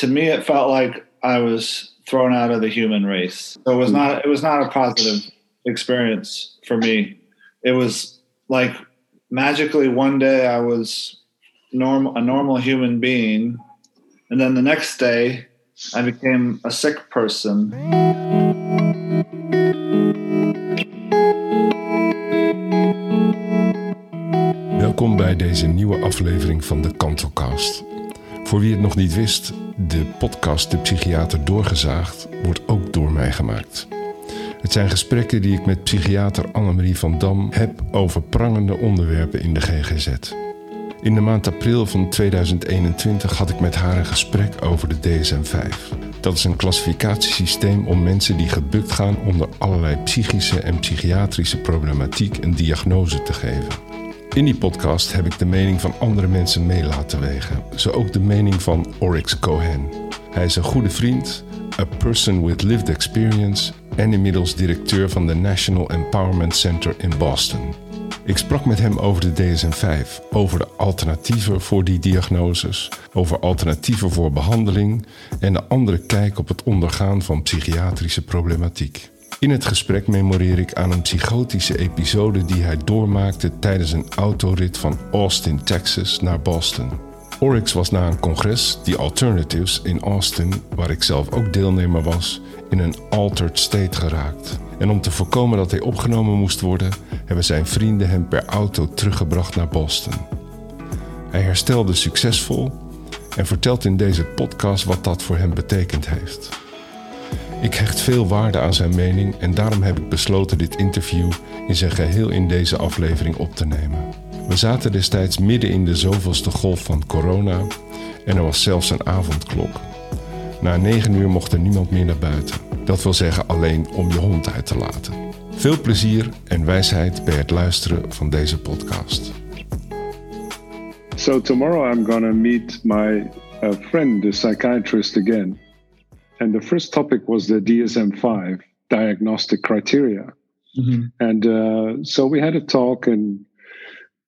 to me, it felt like I was thrown out of the human race. So it was not. It was not a positive experience for me. It was like magically one day I was normal, a normal human being, and then the next day I became a sick person. Welkom bij deze nieuwe aflevering van de Kantelcast. Voor wie het nog niet wist, de podcast De Psychiater Doorgezaagd wordt ook door mij gemaakt. Het zijn gesprekken die ik met psychiater Annemarie van Dam heb over prangende onderwerpen in de GGZ. In de maand april van 2021 had ik met haar een gesprek over de DSM-5. Dat is een klassificatiesysteem om mensen die gebukt gaan onder allerlei psychische en psychiatrische problematiek een diagnose te geven. In die podcast heb ik de mening van andere mensen mee laten wegen. Zo ook de mening van Oryx Cohen. Hij is een goede vriend, a person with lived experience en inmiddels directeur van de National Empowerment Center in Boston. Ik sprak met hem over de DSM-5, over de alternatieven voor die diagnoses, over alternatieven voor behandeling en de andere kijk op het ondergaan van psychiatrische problematiek. In het gesprek memoreer ik aan een psychotische episode die hij doormaakte tijdens een autorit van Austin, Texas naar Boston. Oryx was na een congres, The Alternatives, in Austin, waar ik zelf ook deelnemer was, in een altered state geraakt. En om te voorkomen dat hij opgenomen moest worden, hebben zijn vrienden hem per auto teruggebracht naar Boston. Hij herstelde succesvol en vertelt in deze podcast wat dat voor hem betekend heeft. Ik hecht veel waarde aan zijn mening en daarom heb ik besloten dit interview in zijn geheel in deze aflevering op te nemen. We zaten destijds midden in de zoveelste golf van corona en er was zelfs een avondklok. Na negen uur mocht er niemand meer naar buiten. Dat wil zeggen alleen om je hond uit te laten. Veel plezier en wijsheid bij het luisteren van deze podcast. So tomorrow I'm gonna meet my uh, friend, the psychiatrist again. And the first topic was the DSM 5 diagnostic criteria. Mm-hmm. And uh, so we had a talk, and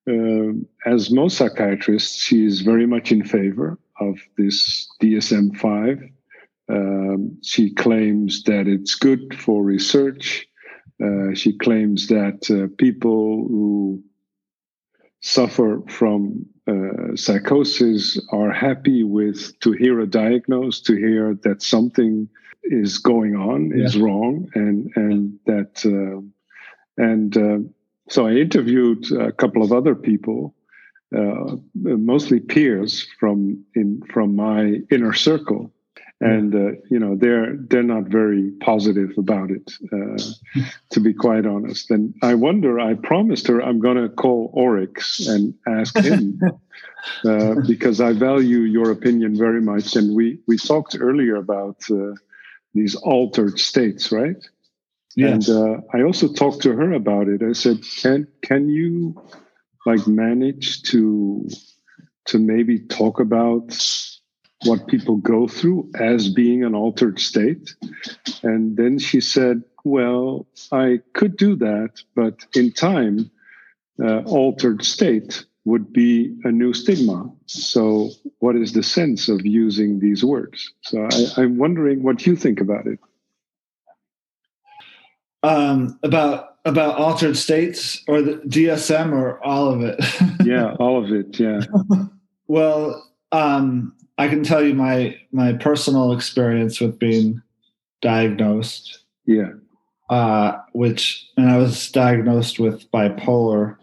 uh, as most psychiatrists, she is very much in favor of this DSM 5. Um, she claims that it's good for research. Uh, she claims that uh, people who suffer from uh, psychosis are happy with to hear a diagnosis, to hear that something is going on, yeah. is wrong, and and that uh, and uh, so I interviewed a couple of other people, uh, mostly peers from in from my inner circle, and uh, you know they're they're not very positive about it uh, to be quite honest. And i wonder i promised her i'm going to call oryx and ask him uh, because i value your opinion very much. And we we talked earlier about uh, these altered states right? Yes. and uh, i also talked to her about it. I said can can you like manage to to maybe talk about what people go through as being an altered state. And then she said, Well, I could do that, but in time, uh, altered state would be a new stigma. So, what is the sense of using these words? So, I, am wondering what you think about it. Um, about about altered states or the DSM or all of it? yeah, all of it. Yeah. well, um, I can tell you my my personal experience with being diagnosed. Yeah. Uh, which and I was diagnosed with bipolar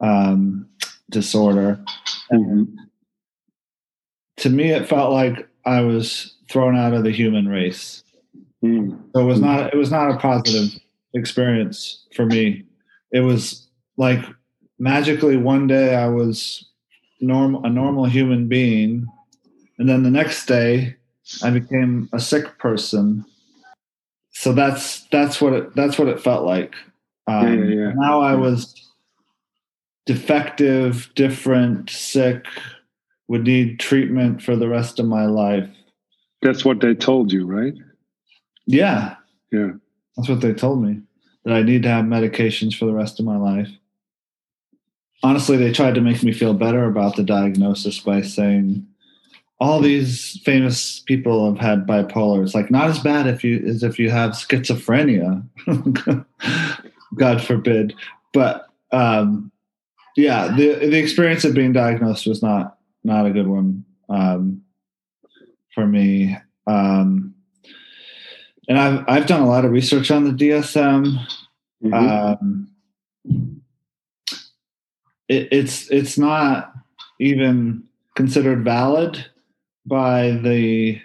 um, disorder. Mm-hmm. to me, it felt like I was thrown out of the human race. Mm-hmm. So it was not it was not a positive experience for me. It was like magically one day I was normal a normal human being and then the next day I became a sick person. So that's that's what it that's what it felt like. Um, yeah, yeah, yeah. Now I was defective, different, sick, would need treatment for the rest of my life. That's what they told you, right? Yeah. Yeah. That's what they told me. That I need to have medications for the rest of my life. Honestly, they tried to make me feel better about the diagnosis by saying all these famous people have had bipolar. It's like not as bad if you as if you have schizophrenia. God forbid. But um, yeah, the the experience of being diagnosed was not not a good one um, for me. Um, and I've I've done a lot of research on the DSM. Mm-hmm. Um, it, it's it's not even considered valid by the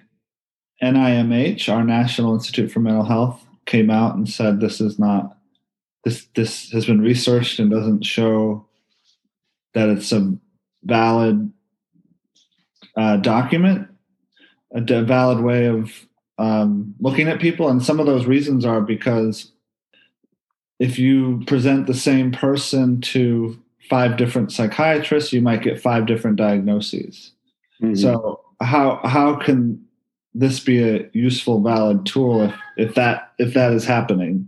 NIMH, our National Institute for Mental Health, came out and said this is not this this has been researched and doesn't show that it's a valid uh, document, a valid way of um, looking at people, and some of those reasons are because if you present the same person to five different psychiatrists, you might get five different diagnoses. Mm-hmm. So how how can this be a useful, valid tool if, if that if that is happening?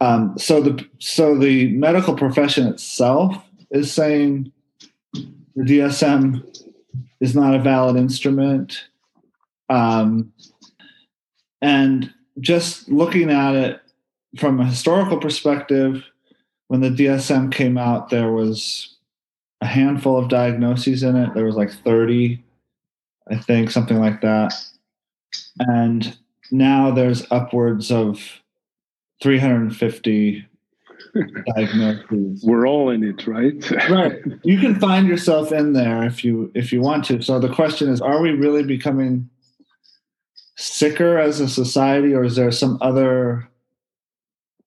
Um, so the so the medical profession itself is saying the DSM is not a valid instrument, um, and just looking at it from a historical perspective, when the DSM came out, there was a handful of diagnoses in it. There was like 30, I think, something like that. And now there's upwards of 350 diagnoses. We're all in it, right? right. You can find yourself in there if you if you want to. So the question is, are we really becoming sicker as a society, or is there some other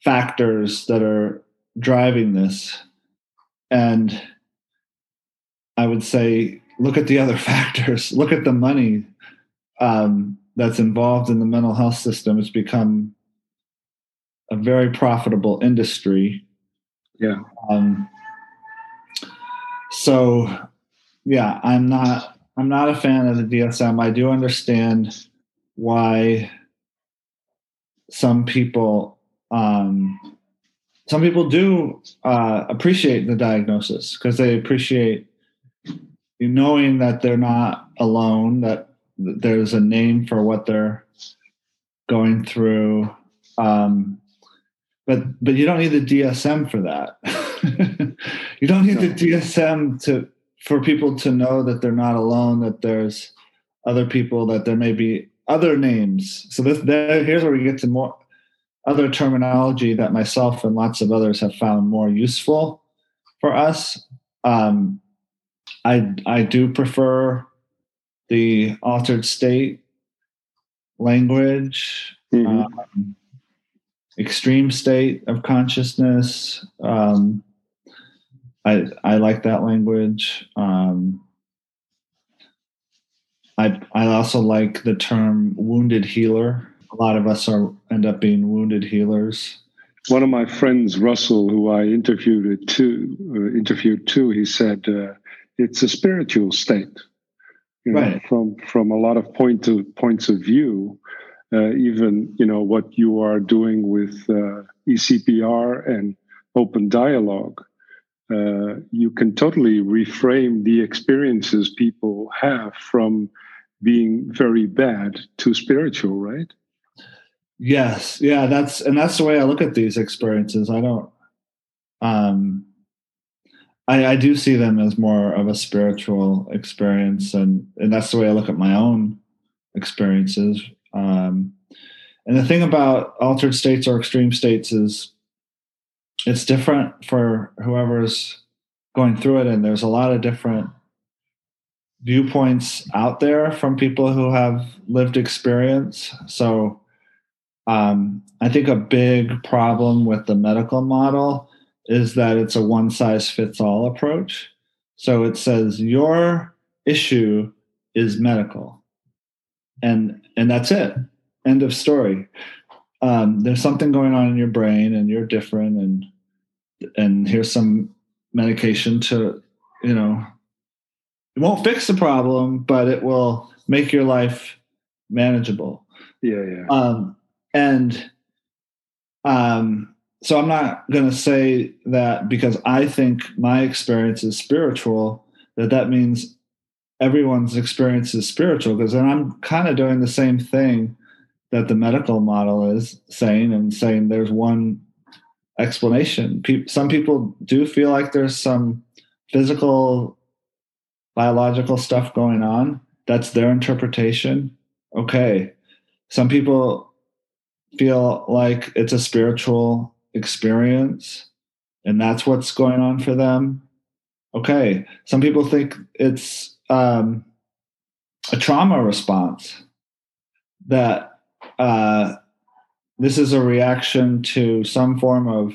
factors that are driving this. And I would say, look at the other factors. Look at the money um, that's involved in the mental health system. It's become a very profitable industry. Yeah. Um, so, yeah, I'm not. I'm not a fan of the DSM. I do understand why some people um, some people do uh, appreciate the diagnosis because they appreciate knowing that they're not alone, that there's a name for what they're going through. Um, but but you don't need the DSM for that. you don't need the DSM to for people to know that they're not alone. That there's other people. That there may be other names. So this there, here's where we get to more other terminology that myself and lots of others have found more useful for us. Um, I I do prefer the altered state language, mm-hmm. um, extreme state of consciousness. Um, I I like that language. Um, I I also like the term wounded healer a lot of us are end up being wounded healers. One of my friends, Russell, who I interviewed too, uh, interviewed too, he said uh, it's a spiritual state. You know, right. From from a lot of point of points of view, uh, even you know what you are doing with uh, ECPR and open dialogue, uh, you can totally reframe the experiences people have from being very bad to spiritual, right? Yes, yeah, that's and that's the way I look at these experiences. I don't um I, I do see them as more of a spiritual experience and and that's the way I look at my own experiences. Um and the thing about altered states or extreme states is it's different for whoever's going through it and there's a lot of different viewpoints out there from people who have lived experience. So um, I think a big problem with the medical model is that it's a one size fits all approach. So it says your issue is medical, and and that's it. End of story. Um, there's something going on in your brain, and you're different, and and here's some medication to, you know, it won't fix the problem, but it will make your life manageable. Yeah, yeah. Um, and um, so I'm not going to say that because I think my experience is spiritual, that that means everyone's experience is spiritual because then I'm kind of doing the same thing that the medical model is saying and saying there's one explanation. some people do feel like there's some physical, biological stuff going on. That's their interpretation. Okay. Some people feel like it's a spiritual experience and that's what's going on for them. Okay. Some people think it's um, a trauma response that uh, this is a reaction to some form of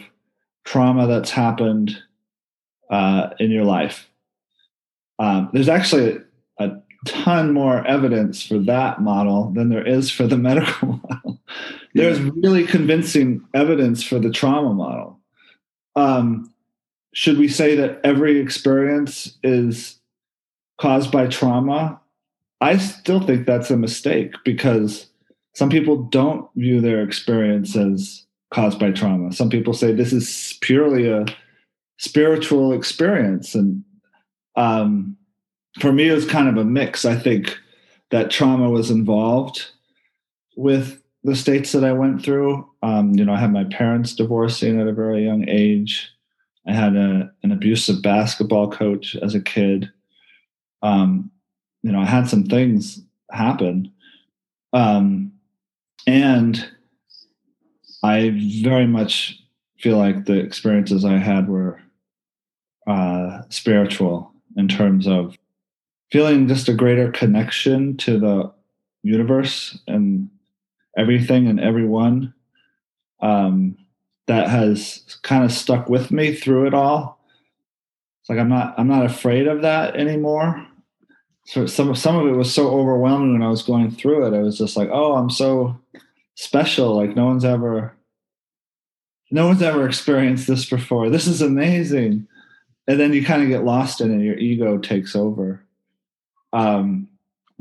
trauma that's happened uh, in your life. Um, there's actually a ton more evidence for that model than there is for the medical model. There's really convincing evidence for the trauma model. Um, should we say that every experience is caused by trauma? I still think that's a mistake because some people don't view their experience as caused by trauma. Some people say this is purely a spiritual experience. And um, for me, it was kind of a mix. I think that trauma was involved with the states that I went through. Um, you know, I had my parents divorcing at a very young age. I had a, an abusive basketball coach as a kid. Um, you know, I had some things happen. Um, and I very much feel like the experiences I had were uh, spiritual in terms of feeling just a greater connection to the universe and everything and everyone um, that has kind of stuck with me through it all. It's like I'm not I'm not afraid of that anymore. So some some of it was so overwhelming when I was going through it. I was just like, oh, I'm so special. Like no one's ever no one's ever experienced this before. This is amazing. And then you kind of get lost in it. Your ego takes over. Um,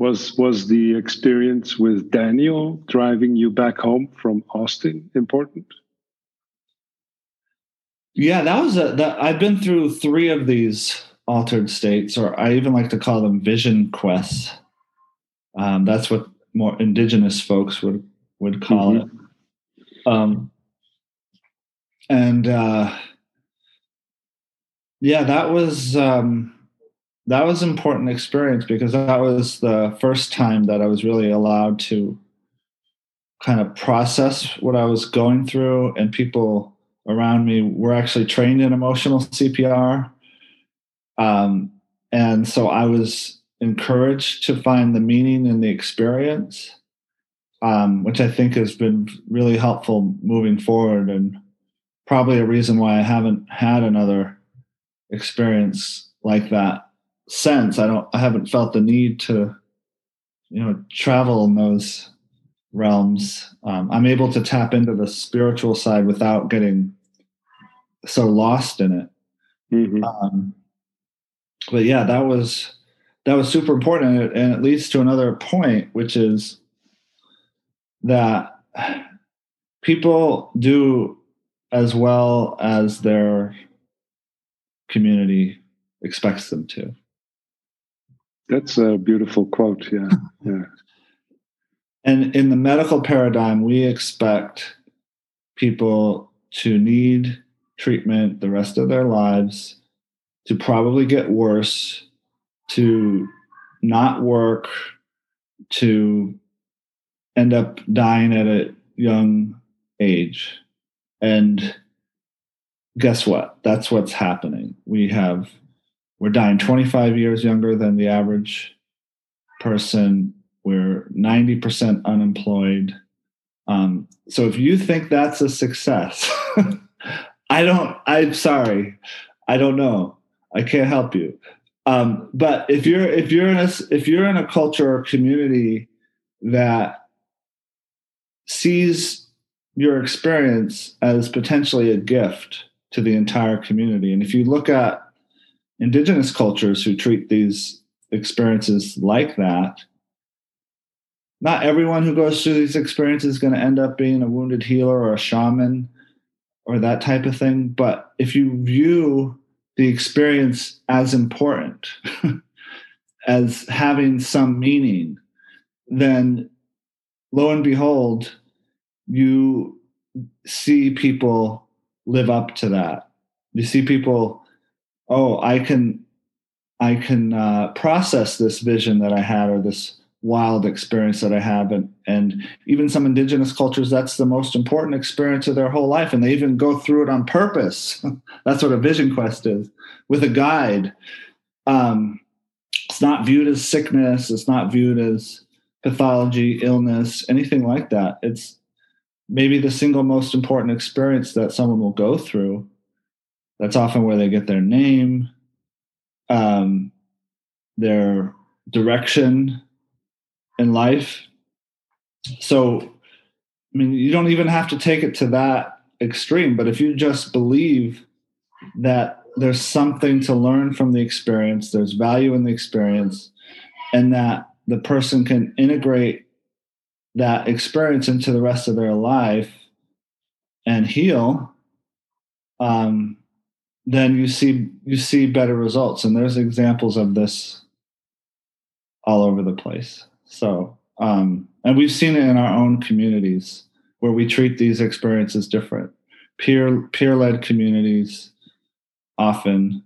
was was the experience with Daniel driving you back home from Austin important? Yeah, that was a that I've been through three of these altered states, or I even like to call them vision quests. Um, that's what more indigenous folks would would call mm-hmm. it. Um, and uh, yeah, that was um, that was an important experience because that was the first time that I was really allowed to kind of process what I was going through, and people around me were actually trained in emotional CPR. Um, and so I was encouraged to find the meaning in the experience um, which I think has been really helpful moving forward and probably a reason why I haven't had another experience like that since. I don't I haven't felt the need to you know travel in those realms. Um, I'm able to tap into the spiritual side without getting so lost in it. Mm-hmm. Um, but yeah, that was that was super important, and it, and it leads to another point, which is that people do as well as their community expects them to. That's a beautiful quote. Yeah. Yeah. and in the medical paradigm, we expect people to need treatment the rest of their lives, to probably get worse, to not work, to end up dying at a young age. And guess what? That's what's happening. We have, we're dying 25 years younger than the average person. We're 90% unemployed. Um, so if you think that's a success, I don't, I'm sorry. I don't know. I can't help you. Um, but if you're if you're in a if you're in a culture or community that sees your experience as potentially a gift to the entire community. And if you look at indigenous cultures who treat these experiences like that, not everyone who goes through these experiences is going to end up being a wounded healer or a shaman or that type of thing. But if you view the experience as important, as having some meaning, then lo and behold, you see people live up to that. You see people, oh, I can, I can uh, process this vision that I had or this wild experience that I have. And, and even some indigenous cultures, that's the most important experience of their whole life. And they even go through it on purpose. that's what a vision quest is with a guide. Um, it's not viewed as sickness. It's not viewed as pathology, illness, anything like that. It's maybe the single most important experience that someone will go through. That's often where they get their name, um, their direction, in life. So, I mean, you don't even have to take it to that extreme, but if you just believe that there's something to learn from the experience, there's value in the experience, and that the person can integrate that experience into the rest of their life and heal, um, then you see you see better results. And there's examples of this all over the place. So, um, and we've seen it in our own communities where we treat these experiences different. Peer peer led communities often,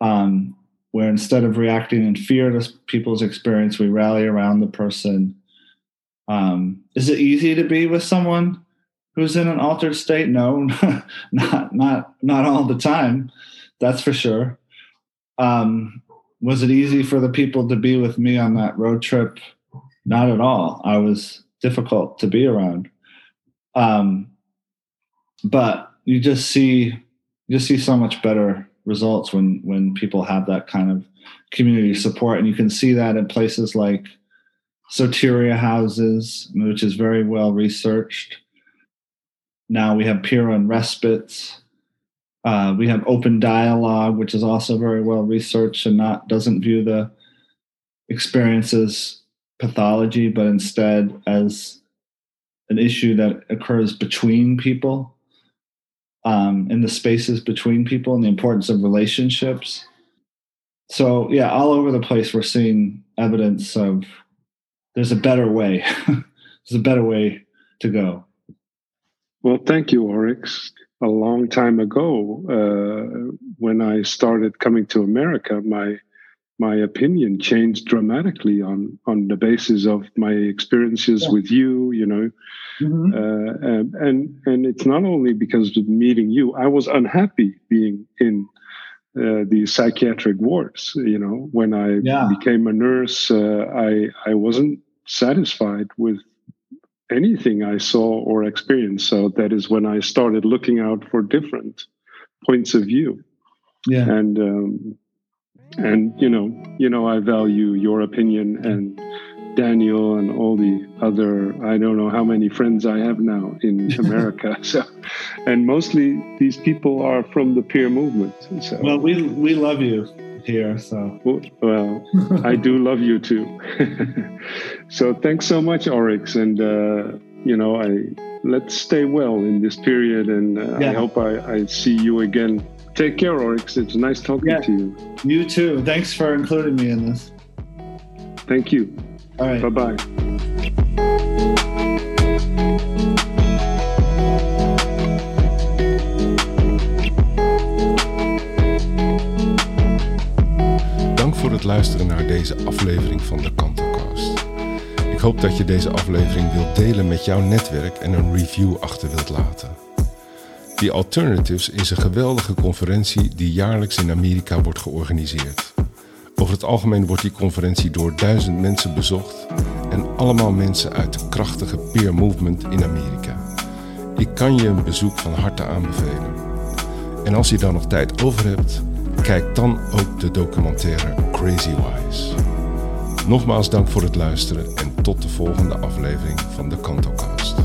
um, where instead of reacting in fear to people's experience, we rally around the person. Um, is it easy to be with someone who's in an altered state? No, not not not all the time. That's for sure. Um, was it easy for the people to be with me on that road trip not at all. I was difficult to be around. Um, but you just see you just see so much better results when when people have that kind of community support, and you can see that in places like Soteria houses, which is very well researched. Now we have peer and respites. Uh, we have open dialogue, which is also very well researched and not doesn't view the experiences pathology, but instead as an issue that occurs between people, um, in the spaces between people, and the importance of relationships. So, yeah, all over the place, we're seeing evidence of there's a better way. there's a better way to go. Well, thank you, Oryx. A long time ago, uh, when I started coming to America, my my opinion changed dramatically on on the basis of my experiences yeah. with you you know mm-hmm. uh, and and it's not only because of meeting you i was unhappy being in uh, the psychiatric wards you know when i yeah. became a nurse uh, i i wasn't satisfied with anything i saw or experienced. So that is when i started looking out for different points of view. Yeah. And um, and you know you know i value your opinion and daniel and all the other i don't know how many friends i have now in america. So and mostly these people are from the peer movement. So well we we love you here so well i do love you too so thanks so much oryx and uh, you know i let's stay well in this period and uh, yeah. i hope I, I see you again Take care, Oryx. It's nice talking yeah. to you. You too. Thanks for including me in this. Thank you. All right. Bye bye. Luisteren naar deze aflevering van de Kantocast. Ik hoop dat je deze aflevering wilt delen met jouw netwerk en een review achter wilt laten. The Alternatives is een geweldige conferentie die jaarlijks in Amerika wordt georganiseerd. Over het algemeen wordt die conferentie door duizend mensen bezocht en allemaal mensen uit de krachtige peer movement in Amerika. Ik kan je een bezoek van harte aanbevelen. En als je dan nog tijd over hebt, kijk dan ook de documentaire Crazy Wise. Nogmaals dank voor het luisteren en tot de volgende aflevering van de Kantocast.